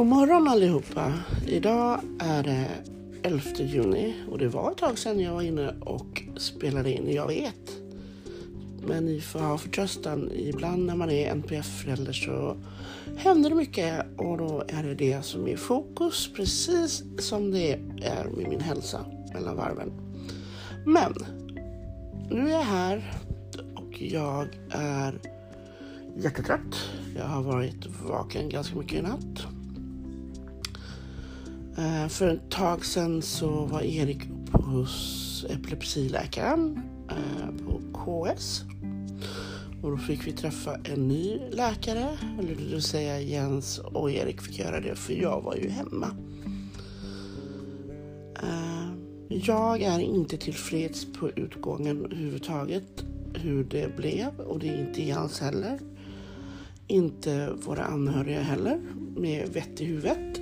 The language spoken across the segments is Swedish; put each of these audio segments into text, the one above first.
God morgon allihopa! Idag är det 11 juni och det var ett tag sedan jag var inne och spelade in, jag vet. Men ni får ha förtröstan. Ibland när man är NPF-förälder så händer det mycket och då är det det som är fokus, precis som det är med min hälsa mellan varven. Men nu är jag här och jag är jättetrött. Jag har varit vaken ganska mycket i natt. Eh, för ett tag sedan så var Erik hos epilepsiläkaren eh, på KS. Och då fick vi träffa en ny läkare, eller det vill säga Jens och Erik fick göra det för jag var ju hemma. Eh, jag är inte tillfreds på utgången överhuvudtaget, hur det blev och det är inte Jens heller. Inte våra anhöriga heller, med vett i huvudet.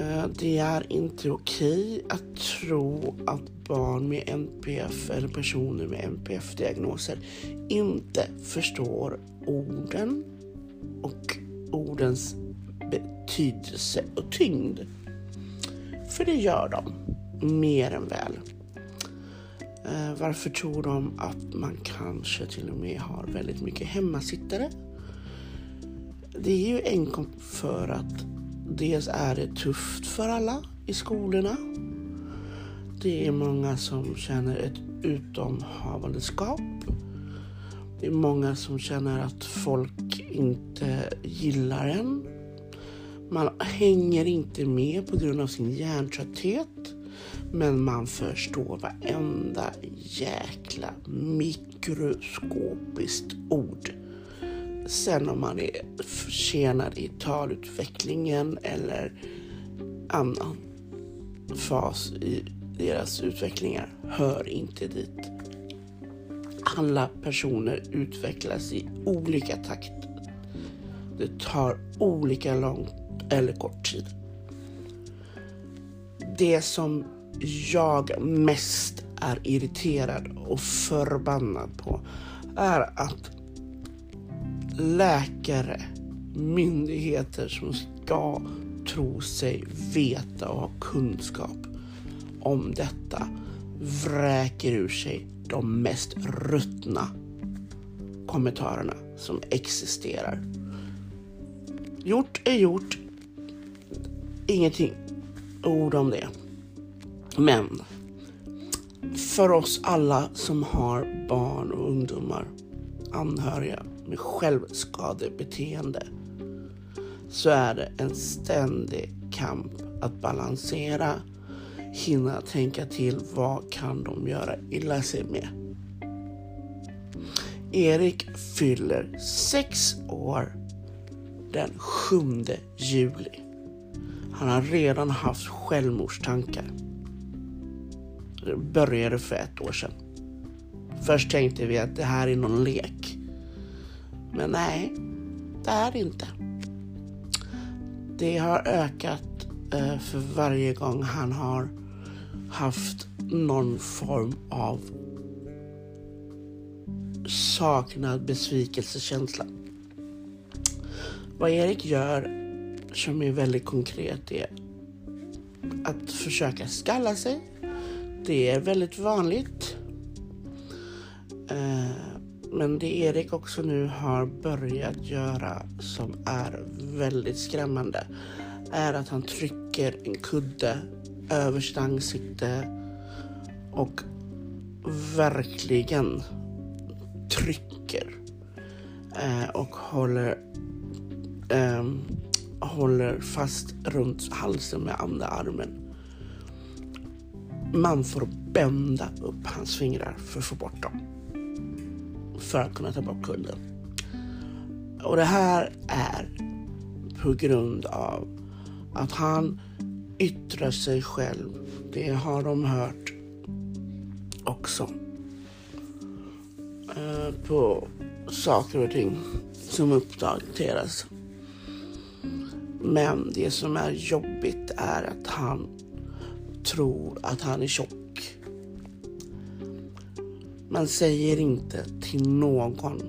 Eh, det är inte okej att tro att barn med NPF eller personer med NPF-diagnoser inte förstår orden och ordens betydelse och tyngd. För det gör de, mer än väl. Eh, varför tror de att man kanske till och med har väldigt mycket hemmasittare? Det är ju enkom för att dels är det tufft för alla i skolorna. Det är många som känner ett utomhavandeskap. Det är många som känner att folk inte gillar en. Man hänger inte med på grund av sin hjärntrötthet. Men man förstår varenda jäkla mikroskopiskt ord Sen om man är försenad i talutvecklingen eller annan fas i deras utvecklingar hör inte dit. Alla personer utvecklas i olika takt. Det tar olika lång eller kort tid. Det som jag mest är irriterad och förbannad på är att läkare, myndigheter som ska tro sig veta och ha kunskap om detta vräker ur sig de mest ruttna kommentarerna som existerar. Gjort är gjort. Ingenting ord om det. Men för oss alla som har barn och ungdomar, anhöriga med självskadebeteende så är det en ständig kamp att balansera, hinna tänka till vad kan de göra illa sig med. Erik fyller sex år den 7 juli. Han har redan haft självmordstankar. Det började för ett år sedan. Först tänkte vi att det här är någon lek. Men nej, det är det inte. Det har ökat eh, för varje gång han har haft någon form av saknad besvikelsekänsla. Vad Erik gör som är väldigt konkret är att försöka skalla sig. Det är väldigt vanligt. Eh, men det Erik också nu har börjat göra som är väldigt skrämmande är att han trycker en kudde över sitt ansikte och verkligen trycker eh, och håller, eh, håller fast runt halsen med andra armen. Man får bända upp hans fingrar för att få bort dem för att kunna ta bort kudden. Och det här är på grund av att han yttrar sig själv. Det har de hört också. Eh, på saker och ting som uppdateras. Men det som är jobbigt är att han tror att han är tjock man säger inte till någon,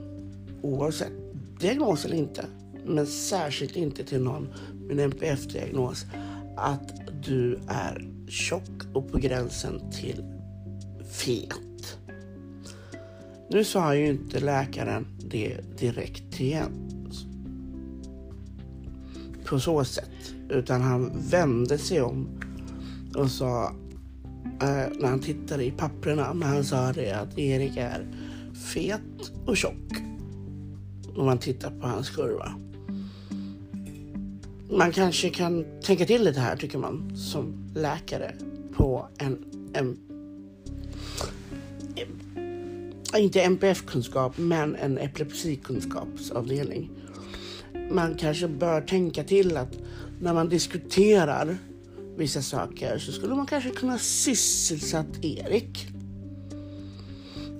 oavsett diagnos eller inte, men särskilt inte till någon med en NPF-diagnos, att du är tjock och på gränsen till fet. Nu sa ju inte läkaren det direkt till Jens på så sätt, utan han vände sig om och sa eh, när han tittade i papperna, men han sa det att Erik är fet och tjock. Om man tittar på hans kurva. Man kanske kan tänka till lite här tycker man som läkare på en, en inte NPF-kunskap, men en epilepsikunskapsavdelning. Man kanske bör tänka till att när man diskuterar vissa saker så skulle man kanske kunna sysselsatt Erik.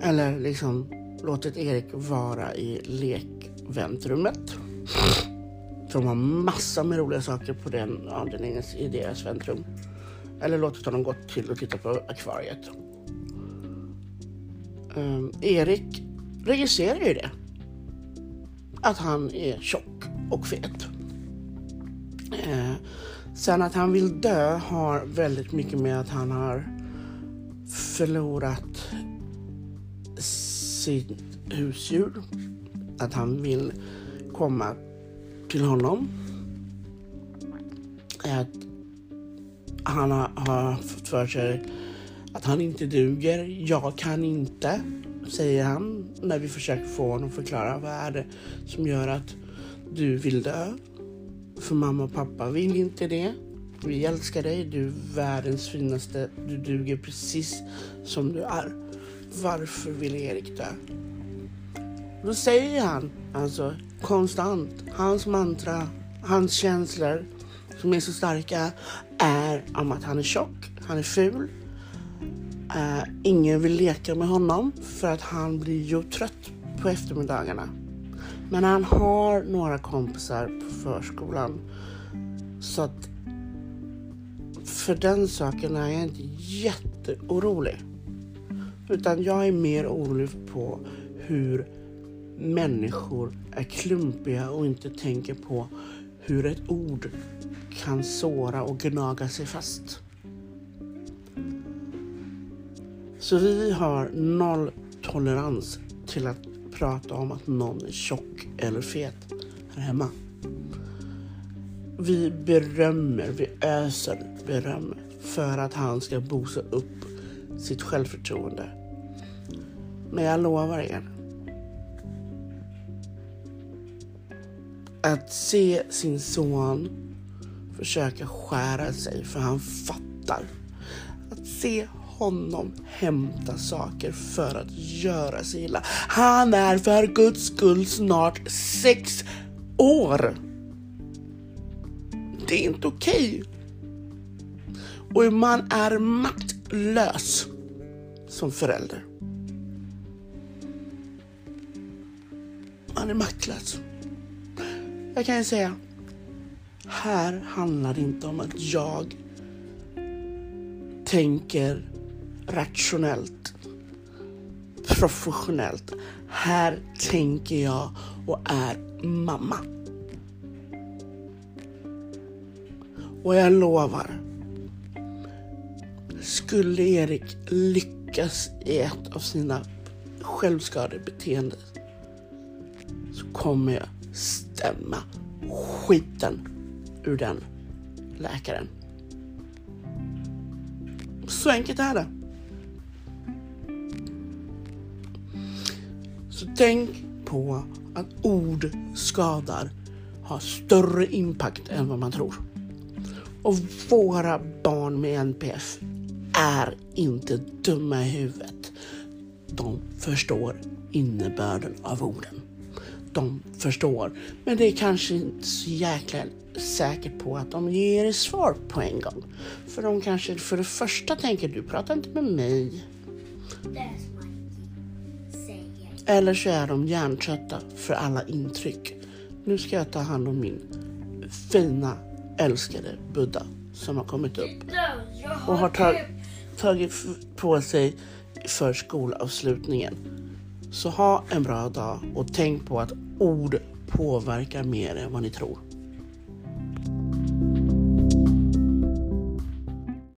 Eller liksom låtit Erik vara i lekväntrummet. de har massa med roliga saker på den avdelningen i deras väntrum. Eller låtit honom gå till och titta på akvariet. Um, Erik registrerar ju det. Att han är tjock och fet. Sen att han vill dö har väldigt mycket med att han har förlorat sitt husdjur. Att han vill komma till honom. Att han har, har fått för sig att han inte duger. Jag kan inte, säger han när vi försöker få honom att förklara vad är det som gör att du vill dö. För mamma och pappa vill inte det. Vi älskar dig, du är världens finaste, du duger precis som du är. Varför vill Erik dö? Då säger han alltså konstant, hans mantra, hans känslor som är så starka är om att han är tjock, han är ful. Uh, ingen vill leka med honom för att han blir ju trött på eftermiddagarna. Men han har några kompisar på förskolan. Så att för den saken är jag inte jätteorolig. Utan jag är mer orolig på hur människor är klumpiga och inte tänker på hur ett ord kan såra och gnaga sig fast. Så vi har noll tolerans till att prata om att någon är tjock eller fet här hemma. Vi berömmer, vi öser beröm för att han ska bosa upp sitt självförtroende. Men jag lovar er. Att se sin son försöka skära sig för han fattar. Att se honom hämta saker för att göra sig illa. Han är för guds skull snart sex år. Det är inte okej. Okay. Och man är maktlös som förälder. Man är maktlös. Jag kan ju säga, här handlar det inte om att jag tänker rationellt, professionellt. Här tänker jag och är mamma. Och jag lovar, skulle Erik lyckas i ett av sina självskadebeteenden så kommer jag stämma skiten ur den läkaren. Så enkelt är det. Så tänk på att ord skadar har större impact än vad man tror. Och våra barn med NPF är inte dumma i huvudet. De förstår innebörden av orden. De förstår, men det är kanske inte så jäkla säkert på att de ger svar på en gång. För de kanske för det första tänker du pratar inte med mig. Eller så är de hjärntrötta för alla intryck. Nu ska jag ta hand om min fina älskade Buddha som har kommit upp och har tag tagit på sig för skolavslutningen. Så ha en bra dag och tänk på att ord påverkar mer än vad ni tror.